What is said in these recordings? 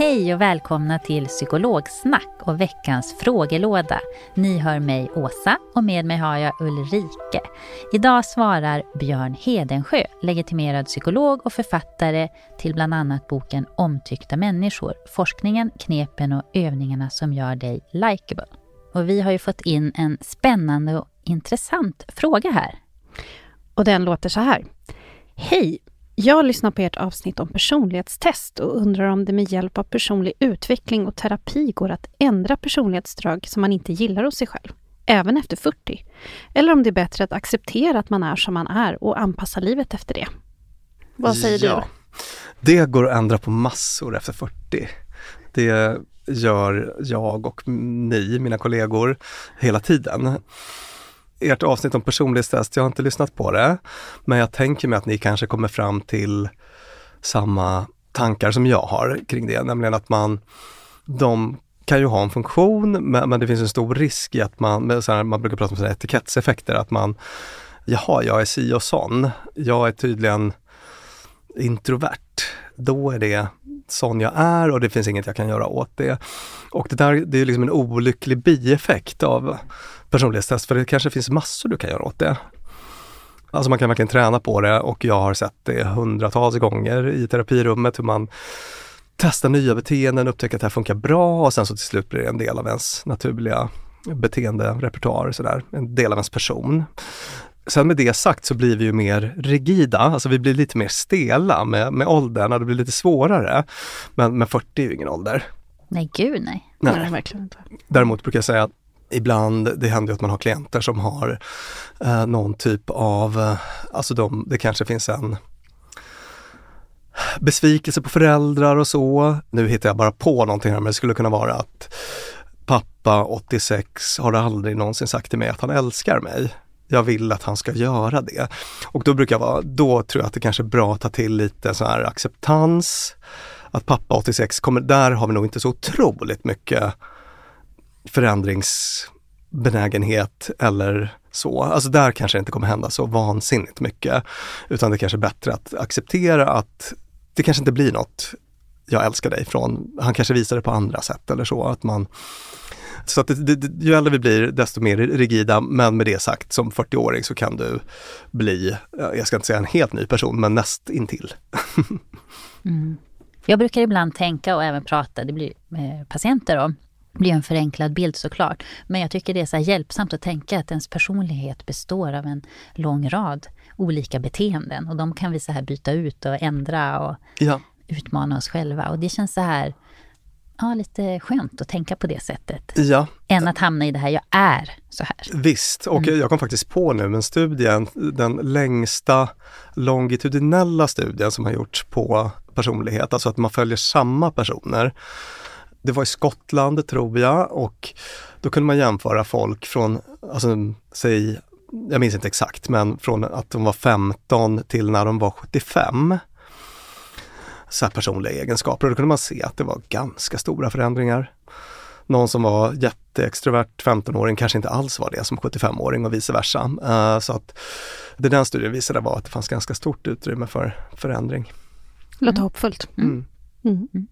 Hej och välkomna till Psykologsnack och veckans frågelåda. Ni hör mig Åsa och med mig har jag Ulrike. Idag svarar Björn Hedensjö, legitimerad psykolog och författare till bland annat boken Omtyckta människor, forskningen, knepen och övningarna som gör dig likeable. Och vi har ju fått in en spännande och intressant fråga här. Och den låter så här. Hej! Jag lyssnar på ert avsnitt om personlighetstest och undrar om det med hjälp av personlig utveckling och terapi går att ändra personlighetsdrag som man inte gillar hos sig själv, även efter 40. Eller om det är bättre att acceptera att man är som man är och anpassa livet efter det. Vad säger ja. du? Det går att ändra på massor efter 40. Det gör jag och ni, mina kollegor, hela tiden ert avsnitt om personlighetstest, jag har inte lyssnat på det, men jag tänker mig att ni kanske kommer fram till samma tankar som jag har kring det, nämligen att man, de kan ju ha en funktion, men, men det finns en stor risk i att man, så här, man brukar prata om sådana etikettseffekter, att man, jaha, jag är si och sån, jag är tydligen introvert, då är det sån jag är och det finns inget jag kan göra åt det. Och det där, det är liksom en olycklig bieffekt av personlighetstest, för det kanske finns massor du kan göra åt det. Alltså man kan verkligen träna på det och jag har sett det hundratals gånger i terapirummet hur man testar nya beteenden, upptäcker att det här funkar bra och sen så till slut blir det en del av ens naturliga beteenderepertoar, sådär, en del av ens person. Sen med det sagt så blir vi ju mer rigida, alltså vi blir lite mer stela med, med åldern och det blir lite svårare. Men, men 40 är ju ingen ålder. Nej, gud nej. Nej, nej verkligen inte. Däremot brukar jag säga att ibland, det händer ju att man har klienter som har eh, någon typ av, eh, alltså de, det kanske finns en besvikelse på föräldrar och så. Nu hittar jag bara på någonting här men det skulle kunna vara att pappa 86 har aldrig någonsin sagt till mig att han älskar mig. Jag vill att han ska göra det. Och då brukar jag vara, då tror jag att det kanske är bra att ta till lite så här acceptans. Att pappa 86 kommer, där har vi nog inte så otroligt mycket förändringsbenägenhet eller så. Alltså där kanske det inte kommer hända så vansinnigt mycket. Utan det kanske är bättre att acceptera att det kanske inte blir något jag älskar dig från, han kanske visar det på andra sätt eller så. Att man, så att det, det, ju äldre vi blir desto mer rigida, men med det sagt som 40-åring så kan du bli, jag ska inte säga en helt ny person, men näst intill. mm. Jag brukar ibland tänka och även prata, det blir med patienter då, det blir en förenklad bild såklart. Men jag tycker det är så hjälpsamt att tänka att ens personlighet består av en lång rad olika beteenden. Och de kan vi så här byta ut och ändra och ja. utmana oss själva. Och det känns så här, ja, lite skönt att tänka på det sättet. Ja. Än att hamna i det här, jag är så här. Visst, och mm. jag kom faktiskt på nu med studien, den längsta longitudinella studien som har gjorts på personlighet, alltså att man följer samma personer det var i Skottland tror jag och då kunde man jämföra folk från, alltså säg, jag minns inte exakt, men från att de var 15 till när de var 75. Så personliga egenskaper och då kunde man se att det var ganska stora förändringar. någon som var jätteextrovert 15-åring kanske inte alls var det som 75-åring och vice versa. Uh, så att det den studien visade var att det fanns ganska stort utrymme för förändring. Låter hoppfullt. Mm. Mm. mm.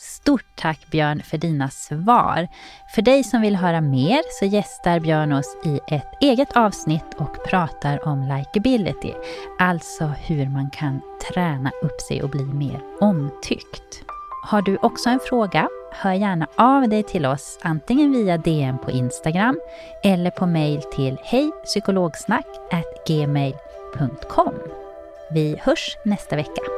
Stort tack Björn för dina svar. För dig som vill höra mer så gästar Björn oss i ett eget avsnitt och pratar om likability. Alltså hur man kan träna upp sig och bli mer omtyckt. Har du också en fråga? Hör gärna av dig till oss antingen via DM på Instagram eller på mail till hejpsykologsnack@gmail.com. Vi hörs nästa vecka.